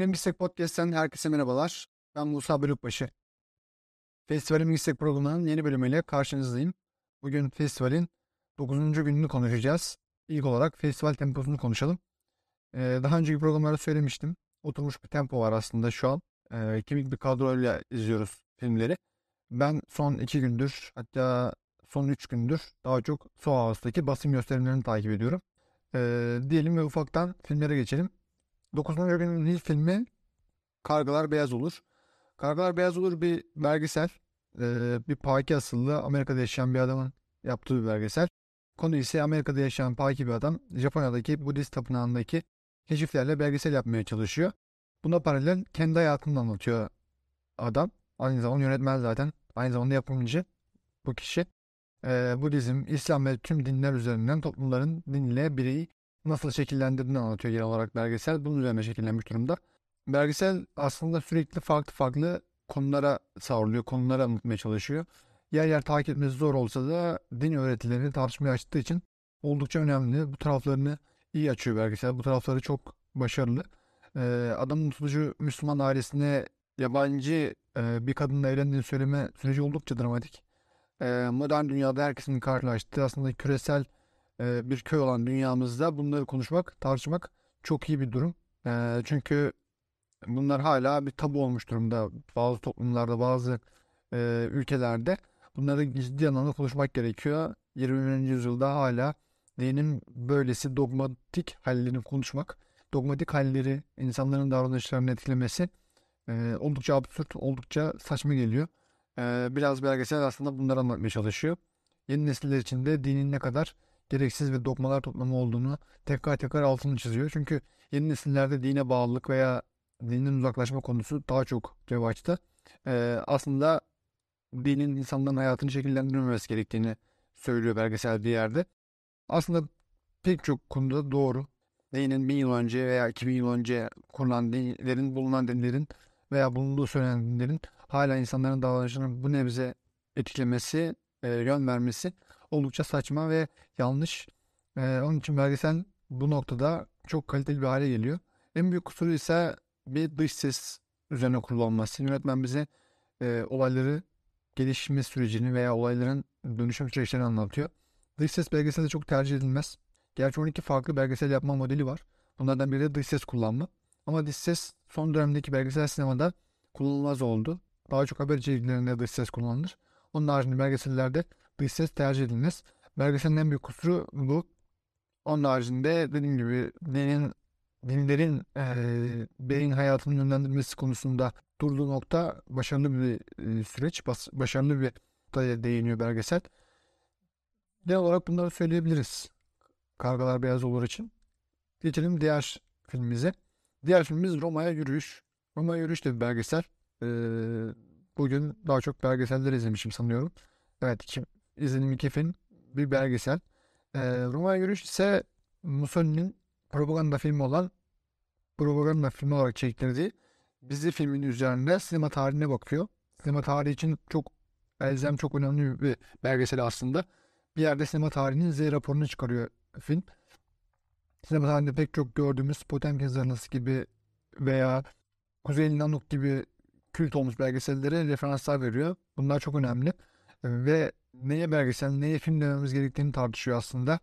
Filmin Bistek Podcast'ten herkese merhabalar. Ben Musa Bölükbaşı. Festivalin Bistek programının yeni bölümüyle karşınızdayım. Bugün festivalin 9. gününü konuşacağız. İlk olarak festival temposunu konuşalım. Ee, daha önceki programlarda söylemiştim. Oturmuş bir tempo var aslında şu an. Ee, kemik bir kadroyla izliyoruz filmleri. Ben son 2 gündür hatta son 3 gündür daha çok Soho House'daki basın gösterimlerini takip ediyorum. Ee, diyelim ve ufaktan filmlere geçelim. 9. günün ilk filmi Kargalar Beyaz Olur. Kargalar Beyaz Olur bir belgesel. Ee, bir Paki asıllı Amerika'da yaşayan bir adamın yaptığı bir belgesel. Konu ise Amerika'da yaşayan Paki bir adam Japonya'daki Budist tapınağındaki keşiflerle belgesel yapmaya çalışıyor. Buna paralel kendi hayatını anlatıyor adam. Aynı zamanda yönetmen zaten. Aynı zamanda yapımcı bu kişi. Ee, Budizm, İslam ve tüm dinler üzerinden toplumların dinle bireyi nasıl şekillendirdiğini anlatıyor genel olarak belgesel. Bunun üzerine şekillenmiş durumda. Belgesel aslında sürekli farklı farklı konulara savruluyor, konulara anlatmaya çalışıyor. Yer yer takip etmesi zor olsa da din öğretilerini tartışmaya açtığı için oldukça önemli. Bu taraflarını iyi açıyor belgesel. Bu tarafları çok başarılı. Ee, adamın tutucu Müslüman ailesine yabancı e, bir kadınla evlendiğini söyleme süreci oldukça dramatik. Ee, modern dünyada herkesin karşılaştığı aslında küresel bir köy olan dünyamızda bunları konuşmak, tartışmak çok iyi bir durum. Çünkü bunlar hala bir tabu olmuş durumda. Bazı toplumlarda, bazı ülkelerde bunları ciddi anlamda konuşmak gerekiyor. 21. yüzyılda hala dinin böylesi dogmatik hallerini konuşmak, dogmatik halleri insanların davranışlarını etkilemesi oldukça absürt, oldukça saçma geliyor. Biraz belgesel aslında bunları anlatmaya çalışıyor. Yeni nesiller için de dinin ne kadar gereksiz ve dogmalar toplamı olduğunu tekrar tekrar altını çiziyor. Çünkü yeni nesillerde dine bağlılık veya dinden uzaklaşma konusu daha çok revaçta. Ee, aslında dinin insanların hayatını şekillendirmemesi gerektiğini söylüyor belgesel bir yerde. Aslında pek çok konuda doğru. Dinin bin yıl önce veya 2000 yıl önce kurulan dinlerin, bulunan dinlerin veya bulunduğu söylenen dinlerin hala insanların davranışını bu nebze etkilemesi, e, yön vermesi oldukça saçma ve yanlış. Ee, onun için belgesel bu noktada çok kaliteli bir hale geliyor. En büyük kusuru ise bir dış ses üzerine kullanılması. Yönetmen bize e, olayları gelişme sürecini veya olayların dönüşüm süreçlerini anlatıyor. Dış ses belgeselde çok tercih edilmez. Gerçi 12 farklı belgesel yapma modeli var. Bunlardan biri de dış ses kullanma. Ama dış ses son dönemdeki belgesel sinemada kullanılmaz oldu. Daha çok haber içeriklerinde dış ses kullanılır. Onun haricinde belgesellerde dış ses tercih edilmez. Belgeselin en büyük kusuru bu. Onun haricinde dediğim gibi dinin, dinlerin e, beyin hayatının yönlendirmesi konusunda durduğu nokta başarılı bir e, süreç. Bas, başarılı bir noktaya değiniyor belgesel. Ne olarak bunları söyleyebiliriz. Kargalar Beyaz Olur için. Geçelim diğer filmimize. Diğer filmimiz Roma'ya Yürüyüş. Roma'ya Yürüyüş de bir belgesel. Ee, bugün daha çok belgeseller izlemişim sanıyorum. Evet izlediğim iki film bir belgesel. E, Roma Yürüyüş ise Mussolini'nin propaganda filmi olan propaganda filmi olarak çektirdiği bizi filmin üzerinde sinema tarihine bakıyor. Sinema tarihi için çok elzem çok önemli bir belgesel aslında. Bir yerde sinema tarihinin Z raporunu çıkarıyor film. Sinema tarihinde pek çok gördüğümüz Potemkin Zırnası gibi veya Kuzey Nanuk gibi kült olmuş belgesellere referanslar veriyor. Bunlar çok önemli. Ve neye belgesel, neye film dememiz gerektiğini tartışıyor aslında.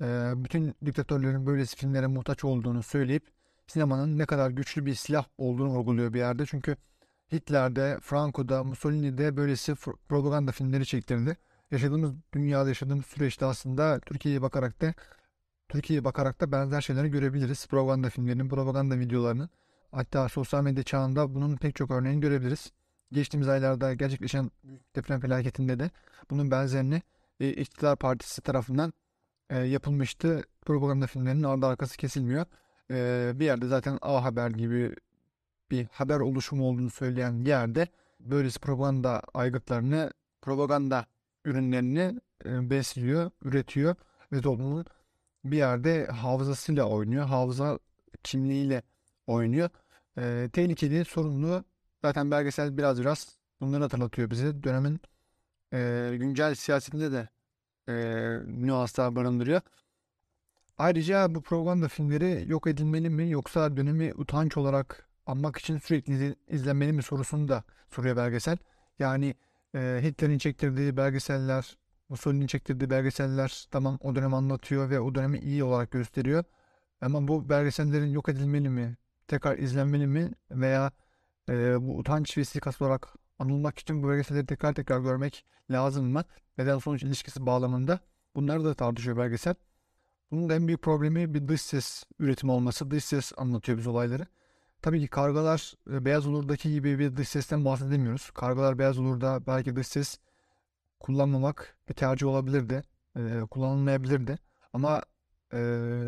E, bütün diktatörlerin böylesi filmlere muhtaç olduğunu söyleyip sinemanın ne kadar güçlü bir silah olduğunu vurguluyor bir yerde. Çünkü Hitler'de, Franco'da, Mussolini'de böylesi propaganda filmleri çektirdi. Yaşadığımız dünyada yaşadığımız süreçte aslında Türkiye'ye bakarak da Türkiye'ye bakarak da benzer şeyleri görebiliriz. Propaganda filmlerinin, propaganda videolarının. Hatta sosyal medya çağında bunun pek çok örneğini görebiliriz geçtiğimiz aylarda gerçekleşen deprem felaketinde de bunun benzerini e, iktidar partisi tarafından e, yapılmıştı. Propaganda filmlerinin ardı arkası kesilmiyor. E, bir yerde zaten A Haber gibi bir haber oluşumu olduğunu söyleyen yerde böylesi propaganda aygıtlarını, propaganda ürünlerini e, besliyor, üretiyor ve toplumun bir yerde hafızasıyla oynuyor, hafıza kimliğiyle oynuyor. E, tehlikeli, sorunlu Zaten belgesel biraz biraz bunları hatırlatıyor bize. Dönemin e, güncel siyasetinde de e, nüanslar barındırıyor. Ayrıca bu propaganda filmleri yok edilmeli mi yoksa dönemi utanç olarak anmak için sürekli izlenmeli mi sorusunu da soruyor belgesel. Yani e, Hitler'in çektirdiği belgeseller, Mussolini'nin çektirdiği belgeseller tamam o dönem anlatıyor ve o dönemi iyi olarak gösteriyor. Ama bu belgesellerin yok edilmeli mi? Tekrar izlenmeli mi? Veya e, bu utanç vesikası olarak anılmak için bu belgeselleri tekrar tekrar görmek lazım mı? Neden sonuç ilişkisi bağlamında. Bunları da tartışıyor belgesel. Bunun en büyük problemi bir dış ses üretimi olması. Dış ses anlatıyor biz olayları. Tabii ki kargalar Beyaz Olur'daki gibi bir dış sesten bahsedemiyoruz. Kargalar Beyaz Olur'da belki dış ses kullanmamak bir tercih olabilirdi. E, kullanılmayabilirdi. Ama e,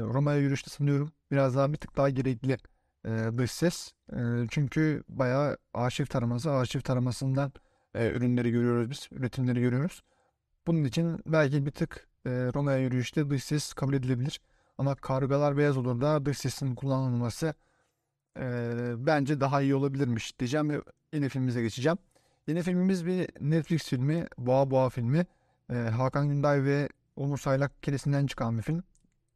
Roma'ya yürüyüşte sanıyorum biraz daha bir tık daha gerekli e, dış ses. E, çünkü bayağı arşiv taraması, arşiv taramasından e, ürünleri görüyoruz biz, üretimleri görüyoruz. Bunun için belki bir tık e, Roma'ya yürüyüşte dış ses kabul edilebilir. Ama kargalar beyaz olur da dış sesin kullanılması e, bence daha iyi olabilirmiş diyeceğim ve yeni filmimize geçeceğim. Yeni filmimiz bir Netflix filmi, Boğa Boğa filmi. E, Hakan Günday ve Onur Saylak kelesinden çıkan bir film.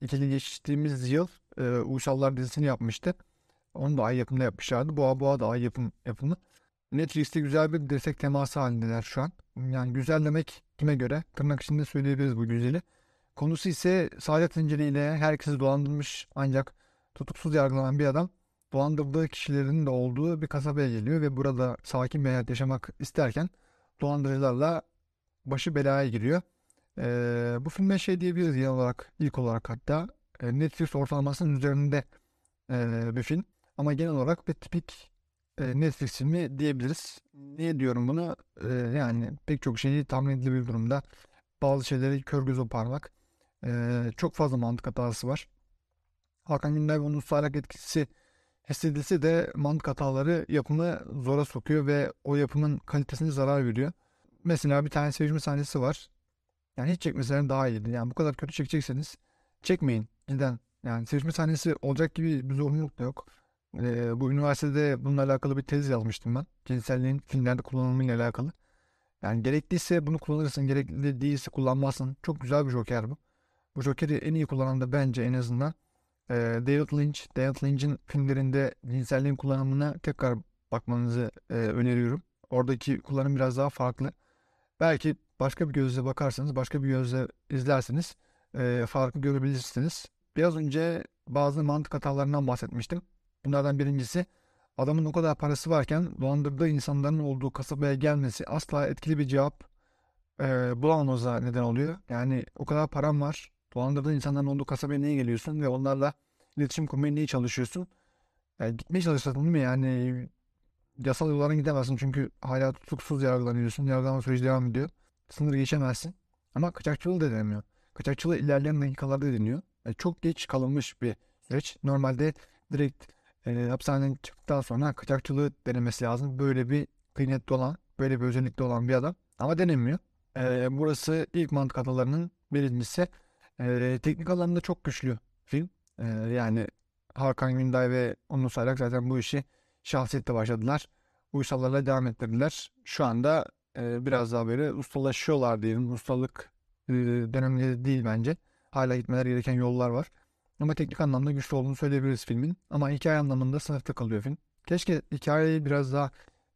İkili geçtiğimiz yıl e, Uysallar dizisini yapmıştı. Onu da ay yapımda yapmışlardı. Boğa Boğa da ay yapım yapımı. Netflix'te güzel bir destek teması halindeler şu an. Yani güzel demek kime göre? Tırnak içinde söyleyebiliriz bu güzeli. Konusu ise Saadet Zinciri ile herkesi dolandırmış ancak tutuksuz yargılanan bir adam dolandırdığı kişilerin de olduğu bir kasabaya geliyor ve burada sakin bir hayat yaşamak isterken dolandırıcılarla başı belaya giriyor. Ee, bu filme şey diyebiliriz genel olarak ilk olarak hatta e, Netflix ortalamasının üzerinde e, bir film ama genel olarak bir tipik e, Netflix filmi diyebiliriz. Niye diyorum bunu? E, yani pek çok şeyi tahmin edilebilir durumda. Bazı şeyleri kör göz parmak. E, çok fazla mantık hatası var. Hakan Günday onun sarak etkisi hissedilse de mantık hataları yapımı zora sokuyor ve o yapımın kalitesine zarar veriyor. Mesela bir tane sevişme sahnesi var. Yani hiç çekmeseler daha iyiydi. Yani bu kadar kötü çekecekseniz çekmeyin. Neden? Yani sevişme sahnesi olacak gibi bir zorunluluk da yok. Ee, bu üniversitede bununla alakalı bir tez yazmıştım ben. Cinselliğin filmlerde kullanımıyla alakalı. Yani gerekliyse bunu kullanırsın, gerekli değilse kullanmazsın. Çok güzel bir joker bu. Bu jokeri en iyi kullanan da bence en azından e, David Lynch. David Lynch'in filmlerinde cinselliğin kullanımına tekrar bakmanızı e, öneriyorum. Oradaki kullanım biraz daha farklı. Belki başka bir gözle bakarsanız, başka bir gözle izlerseniz e, farkı görebilirsiniz. Biraz önce bazı mantık hatalarından bahsetmiştim. Bunlardan birincisi adamın o kadar parası varken dolandırdığı insanların olduğu kasabaya gelmesi asla etkili bir cevap e, bulamamıza neden oluyor. Yani o kadar param var. Dolandırdığın insanların olduğu kasabaya niye geliyorsun ve onlarla iletişim kurmaya niye çalışıyorsun? Yani gitmeye çalışsan değil mi? Yani yasal yollardan gidemezsin çünkü hala tutuksuz yargılanıyorsun. Yargılama süreci devam ediyor. Sınır geçemezsin. Ama kaçakçılığı da denemiyor. Kaçakçılığı ilerleyen dakikalarda deniyor. Yani çok geç kalınmış bir süreç. Normalde direkt e, hapishaneden çıktıktan sonra kaçakçılığı denemesi lazım. Böyle bir kıymetli olan, böyle bir özellikli olan bir adam. Ama denemiyor. E, burası ilk mantık hatalarının birincisi. E, teknik alanında çok güçlü film. E, yani Hakan Günday ve Onur Sayrak zaten bu işi şahsiyette başladılar. Uysallarla devam ettirdiler. Şu anda e, biraz daha böyle ustalaşıyorlar diyelim. Ustalık e, dönemleri değil bence. Hala gitmeler gereken yollar var. Ama teknik anlamda güçlü olduğunu söyleyebiliriz filmin. Ama hikaye anlamında sınıfta kalıyor film. Keşke hikayeyi biraz daha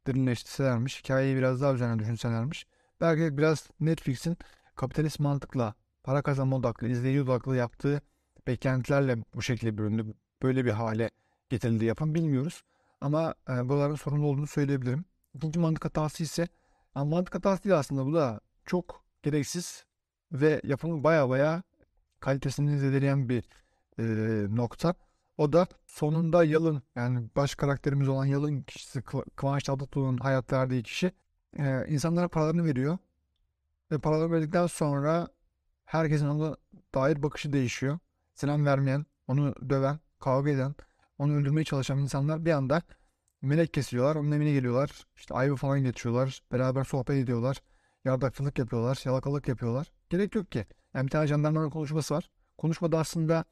derinleştirselermiş. Hikayeyi biraz daha üzerine düşünselermiş. Belki biraz Netflix'in kapitalist mantıkla para kazanma odaklı, izleyici odaklı yaptığı beklentilerle bu şekilde büründü. Böyle bir hale getirildi yapan bilmiyoruz. Ama e, buraların sorunlu olduğunu söyleyebilirim. İkinci mantık hatası ise yani mantık hatası değil aslında bu da çok gereksiz ve yapımı baya baya kalitesini zedeleyen bir e, nokta. O da sonunda Yalın yani baş karakterimiz olan Yalın kişisi Kıvanç Tatlıtuğ'un hayat verdiği kişi e, insanlara paralarını veriyor. Ve paralarını verdikten sonra herkesin ona dair bakışı değişiyor. Selam vermeyen, onu döven, kavga eden, onu öldürmeye çalışan insanlar bir anda melek kesiyorlar. Onun evine geliyorlar. İşte ayvı falan getiriyorlar. Beraber sohbet ediyorlar. Yardakçılık yapıyorlar. Yalakalık yapıyorlar. Gerek yok ki. Yani bir tane jandarmanın konuşması var. Konuşmada aslında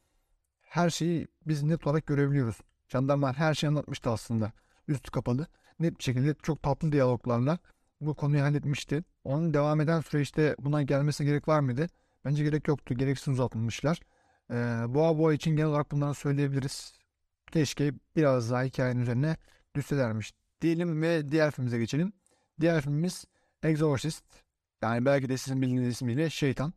her şeyi biz net olarak görebiliyoruz. Jandarma her şeyi anlatmıştı aslında. Üstü kapalı. Net bir şekilde çok tatlı diyaloglarla bu konuyu halletmişti. Onun devam eden süreçte buna gelmesine gerek var mıydı? Bence gerek yoktu. Gereksiz uzatılmışlar. Ee, Boğa Boğa için genel olarak bunları söyleyebiliriz. Keşke biraz daha hikayenin üzerine listelermiş diyelim ve diğer filmimize geçelim. Diğer filmimiz Exorcist. Yani belki de sizin bildiğiniz ismiyle Şeytan.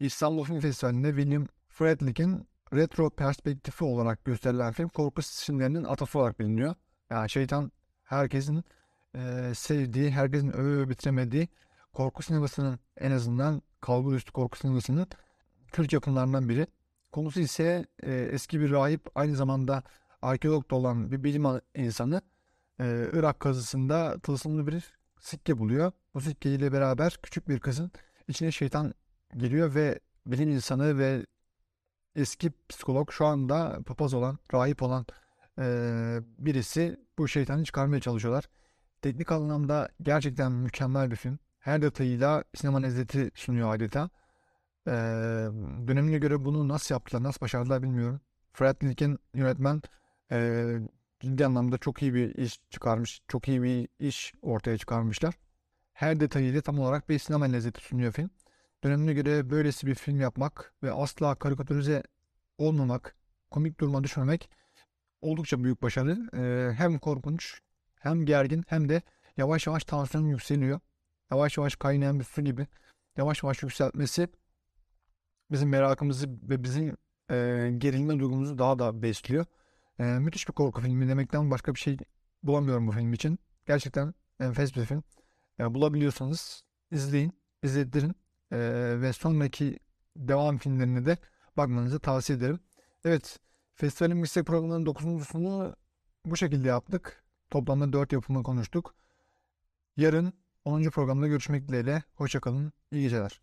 İstanbul Film Festivali'nde William Friedkin'in retro perspektifi olarak gösterilen film korku filmlerinin atası olarak biliniyor. Yani şeytan herkesin e, sevdiği, herkesin öve bitiremediği korku sinemasının en azından kalbur üstü korku sinemasının kült yapımlarından biri. Konusu ise e, eski bir rahip aynı zamanda arkeolog da olan bir bilim insanı e, Irak kazısında tılsımlı bir sikke buluyor. Bu sikke ile beraber küçük bir kızın içine şeytan geliyor ve bilim insanı ve eski psikolog şu anda papaz olan, rahip olan e, birisi bu şeytanı çıkarmaya çalışıyorlar. Teknik anlamda gerçekten mükemmel bir film. Her detayıyla sinema lezzeti sunuyor adeta. E, dönemine göre bunu nasıl yaptılar, nasıl başardılar bilmiyorum. Fred Lincoln yönetmen e, ciddi anlamda çok iyi bir iş çıkarmış, çok iyi bir iş ortaya çıkarmışlar. Her detayıyla tam olarak bir sinema lezzeti sunuyor film. Dönemine göre böylesi bir film yapmak ve asla karikatürize olmamak, komik duruma düşmemek oldukça büyük başarı. Ee, hem korkunç, hem gergin, hem de yavaş yavaş tansiyon yükseliyor. Yavaş yavaş kaynayan bir su gibi. Yavaş yavaş yükseltmesi bizim merakımızı ve bizim e, gerilme duygumuzu daha da besliyor. E, müthiş bir korku filmi demekten başka bir şey bulamıyorum bu film için. Gerçekten enfes bir film. E, bulabiliyorsanız izleyin, izlettirin e, ve sonraki devam filmlerine de bakmanızı tavsiye ederim. Evet, festivalin meslek programının 9.sunu bu şekilde yaptık. Toplamda 4 yapımı konuştuk. Yarın 10. programda görüşmek dileğiyle. Hoşçakalın, iyi geceler.